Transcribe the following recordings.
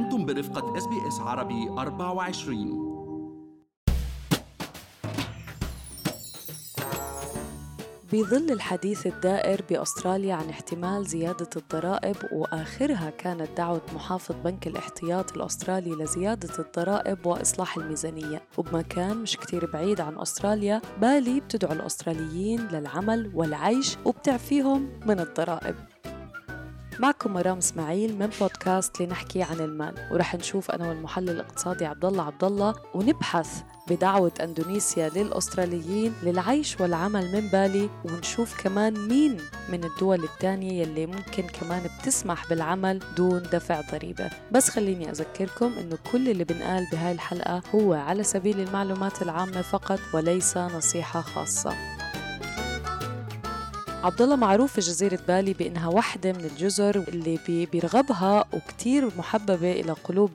أنتم برفقة SBS عربي 24 بظل الحديث الدائر بأستراليا عن احتمال زيادة الضرائب وآخرها كانت دعوة محافظ بنك الاحتياط الأسترالي لزيادة الضرائب وإصلاح الميزانية. وبمكان مش كتير بعيد عن أستراليا بالي بتدعو الأستراليين للعمل والعيش وبتعفيهم من الضرائب. معكم مرام إسماعيل من بودكاست لنحكي عن المال. ورح نشوف أنا والمحلل الاقتصادي عبد الله عبد الله ونبحث بدعوة إندونيسيا للأستراليين للعيش والعمل من بالي ونشوف كمان مين من الدول الثانية يلي ممكن كمان بتسمح بالعمل دون دفع ضريبة. بس خليني أذكركم إنه كل اللي بنقال بهاي الحلقة هو على سبيل المعلومات العامة فقط وليس نصيحة خاصة. عبد الله معروف في جزيرة بالي بأنها واحدة من الجزر اللي بيرغبها وكتير محببة إلى قلوب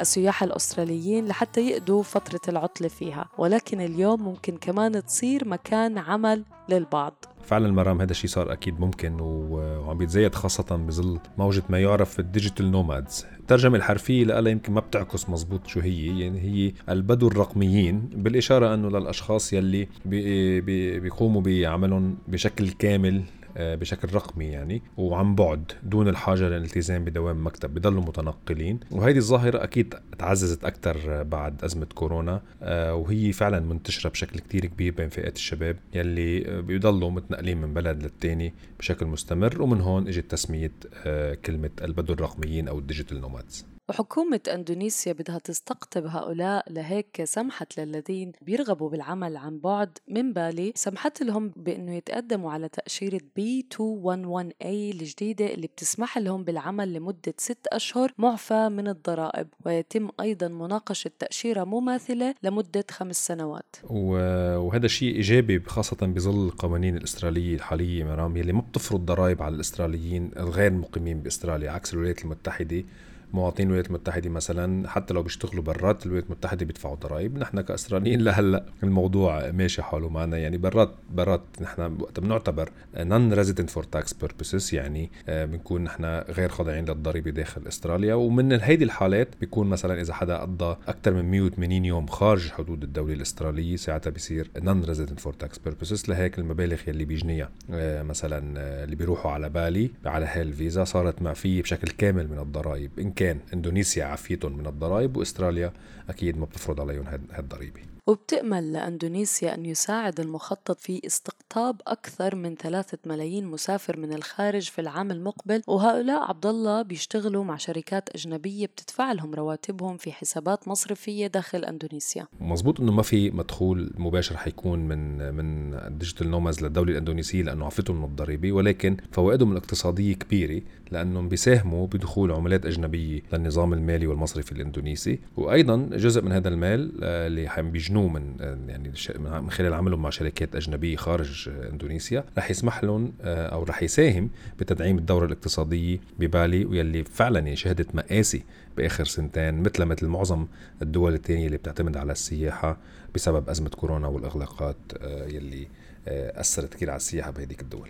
السياح الأستراليين لحتى يقضوا فترة العطلة فيها. ولكن اليوم ممكن كمان تصير مكان عمل للبعض. فعلا مرام هذا الشيء صار أكيد ممكن وعم بيتزايد خاصة بظل موجة ما يعرف ال digital nomads الترجمة الحرفية لها يمكن ما بتعكس مزبوط شو هي يعني هي البدو الرقميين بالإشارة أنه للأشخاص يلي بيقوموا بعملهم بشكل كامل بشكل رقمي يعني وعن بعد دون الحاجة للالتزام بدوام مكتب بضلوا متنقلين. وهذه الظاهرة أكيد تعززت أكثر بعد أزمة كورونا آه، وهي فعلا منتشرة بشكل كتير كبير بين فئات الشباب يلي بيضلوا متنقلين من بلد للتاني بشكل مستمر ومن هون إجت تسمية آه، كلمة البدو الرقميين أو ال digital nomads وحكومة أندونيسيا بدها تستقطب هؤلاء لهيك سمحت للذين بيرغبوا بالعمل عن بعد. من بالي سمحت لهم بأنه يتقدموا على تأشيرة B211A الجديدة اللي بتسمح لهم بالعمل لمدة ست أشهر معفى من الضرائب. ويتم أيضا مناقشة تأشيرة مماثلة لمدة خمس سنوات. وهذا شيء إيجابي خاصة بظل القوانين الأسترالية الحالية مرام يلي ما بتفرض ضرائب على الأستراليين الغير مقيمين بأستراليا عكس الولايات المتحدة. مواطنين الولايات المتحدة مثلا حتى لو بيشتغلوا برات الولايات المتحدة بيدفعوا ضرائب. نحن كاستراليين لهلأ الموضوع ماشي حاله معنا. يعني برات برات نحن وقت بنعتبر non-resident for tax purposes يعني آه، بنكون نحن غير خاضعين للضريبة داخل إستراليا. ومن هيدي الحالات بيكون مثلا إذا حدا قضى أكثر من 180 يوم خارج حدود الدولة الإسترالية ساعتها بيصير non-resident for tax purposes لهيك المبالغ يلي بيجنيها آه، مثلا آه، اللي بيروحوا على بالي على هاي الفيزا صارت معفية بشكل كامل من الضرائب. كان إندونيسيا عافيتهم من الضرائب وإستراليا أكيد ما بتفرض عليهم هالضريبه وبتأمل لأندونيسيا أن يساعد المخطط في استقطاب أكثر من ثلاثة ملايين مسافر من الخارج في العام المقبل وهؤلاء عبد الله بيشتغلوا مع شركات أجنبية بتدفع لهم رواتبهم في حسابات مصرفية داخل أندونيسيا. مزبوط أنه ما في مدخول مباشر حيكون من من ال digital nomads للدولة الأندونيسية لأنه عفتهم من الضريبة ولكن فوائدهم الاقتصادية كبيرة لأنهم بيساهموا بدخول عملات أجنبية للنظام المالي والمصرفي الإندونيسي وأيضا جزء من هذا المال آه، اللي بيجنوا يجنوه من يعني من خلال عملهم مع شركات أجنبية خارج إندونيسيا رح يسمح لهم آه، أو رح يساهم بتدعيم الدورة الاقتصادية ببالي واللي فعلا يعني شهدت مآسي بآخر سنتين مثل مثل معظم الدول الثانية اللي بتعتمد على السياحة بسبب أزمة كورونا والإغلاقات آه، يلي آه، أثرت كثير على السياحة بهذيك الدول.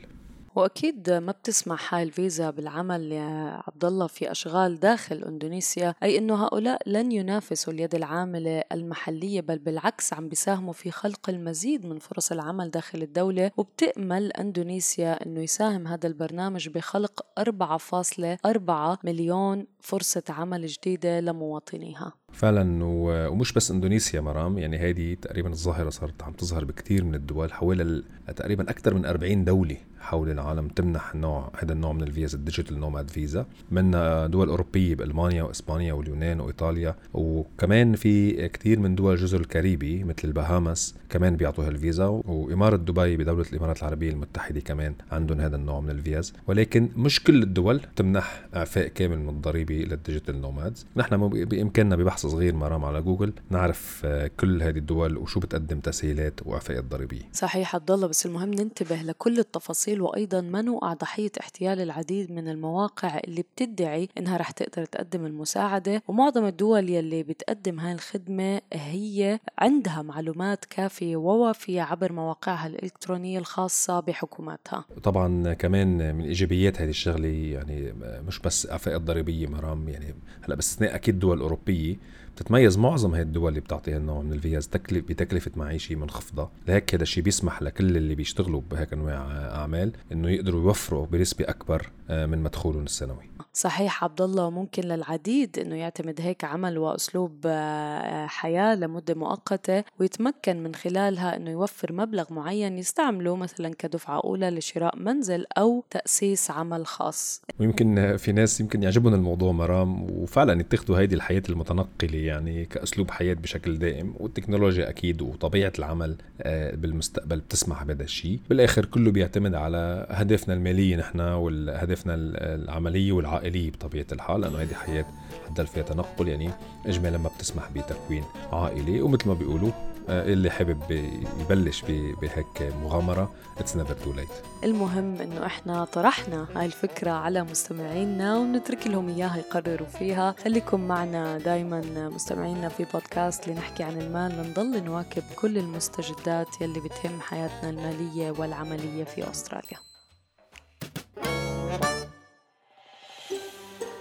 واكيد ما بتسمح هاي الفيزا بالعمل يا عبد الله في أشغال داخل إندونيسيا أي إنه هؤلاء لن ينافسوا اليد العاملة المحلية بل بالعكس عم بيساهموا في خلق المزيد من فرص العمل داخل الدولة. وبتأمل إندونيسيا إنه يساهم هذا البرنامج بخلق 4.4 مليون فرصة عمل جديدة لمواطنيها. فعلا ومش بس إندونيسيا مرام يعني هذه تقريبا الظاهرة صارت عم تظهر بكثير من الدول حوالي تقريبا أكثر من 40 دولة حول العالم تمنح نوع هذا النوع من الفيزا ال digital nomad visa من دول أوروبية بألمانيا وإسبانيا واليونان وإيطاليا. وكمان في كثير من دول جزر الكاريبي مثل البهامس كمان بيعطوا هالفيزا وإمارة دبي بدولة الإمارات العربية المتحدة كمان عندهم هذا النوع من الفيز. ولكن مش كل الدول تمنح إعفاء كامل من الضريبة لل digital nomads. نحن بإمكاننا ببحث صغير مرام على جوجل نعرف آه، كل هذه الدول وشو بتقدم تسهيلات واعفاءات ضريبيه صحيح عبد الله بس المهم ننتبه لكل التفاصيل التفاصيل وأيضا ما نوقع ضحية احتيال العديد من المواقع اللي بتدعي إنها رح تقدر تقدم المساعدة ومعظم الدول يلي بتقدم هاي الخدمة هي عندها معلومات كافية ووافية عبر مواقعها الإلكترونية الخاصة بحكوماتها. طبعا كمان من إيجابيات هذه الشغلة يعني مش بس أعفاء الضريبية مرام يعني هلأ باستثناء أكيد دول أوروبية بتتميز معظم هاي الدول اللي بتعطي هالنوع من الفيز تكلف بتكلفة معيشة منخفضة. لهيك هذا الشيء بيسمح لكل اللي بيشتغلوا بهيك أنواع أعمال إنه يقدروا يوفروا بنسبة أكبر آه، من مدخولهم السنوي. صحيح عبد الله وممكن للعديد إنه يعتمد هيك عمل وأسلوب آه، حياة لمدة مؤقتة ويتمكن من خلالها إنه يوفر مبلغ معين يستعمله مثلا كدفعة أولى لشراء منزل أو تأسيس عمل خاص. ويمكن في ناس يمكن يعجبهم الموضوع مرام وفعلا يتخذوا هيدي الحياة المتنقلة يعني كأسلوب حياة بشكل دائم والتكنولوجيا أكيد وطبيعة العمل آه، بالمستقبل بتسمح بهذا الشيء، بالآخر كله بيعتمد على هدفنا الماليه نحن وهدفنا العملية والعائليه عائليه بطبيعة الحال لأنه هذه حياة حتضل فيها تنقل يعني اجمالا ما بتسمح بتكوين عائلي ومثل ما بيقولوا آه، اللي حابب يبلش بهيك مغامرة it's never too late المهم إنه إحنا طرحنا هاي الفكرة على مستمعينا ونترك لهم إياها يقرروا فيها. خليكم معنا دائما مستمعينا في بودكاست لنحكي عن المال لنضل نواكب كل المستجدات يلي بتهم حياتنا المالية والعملية في أستراليا.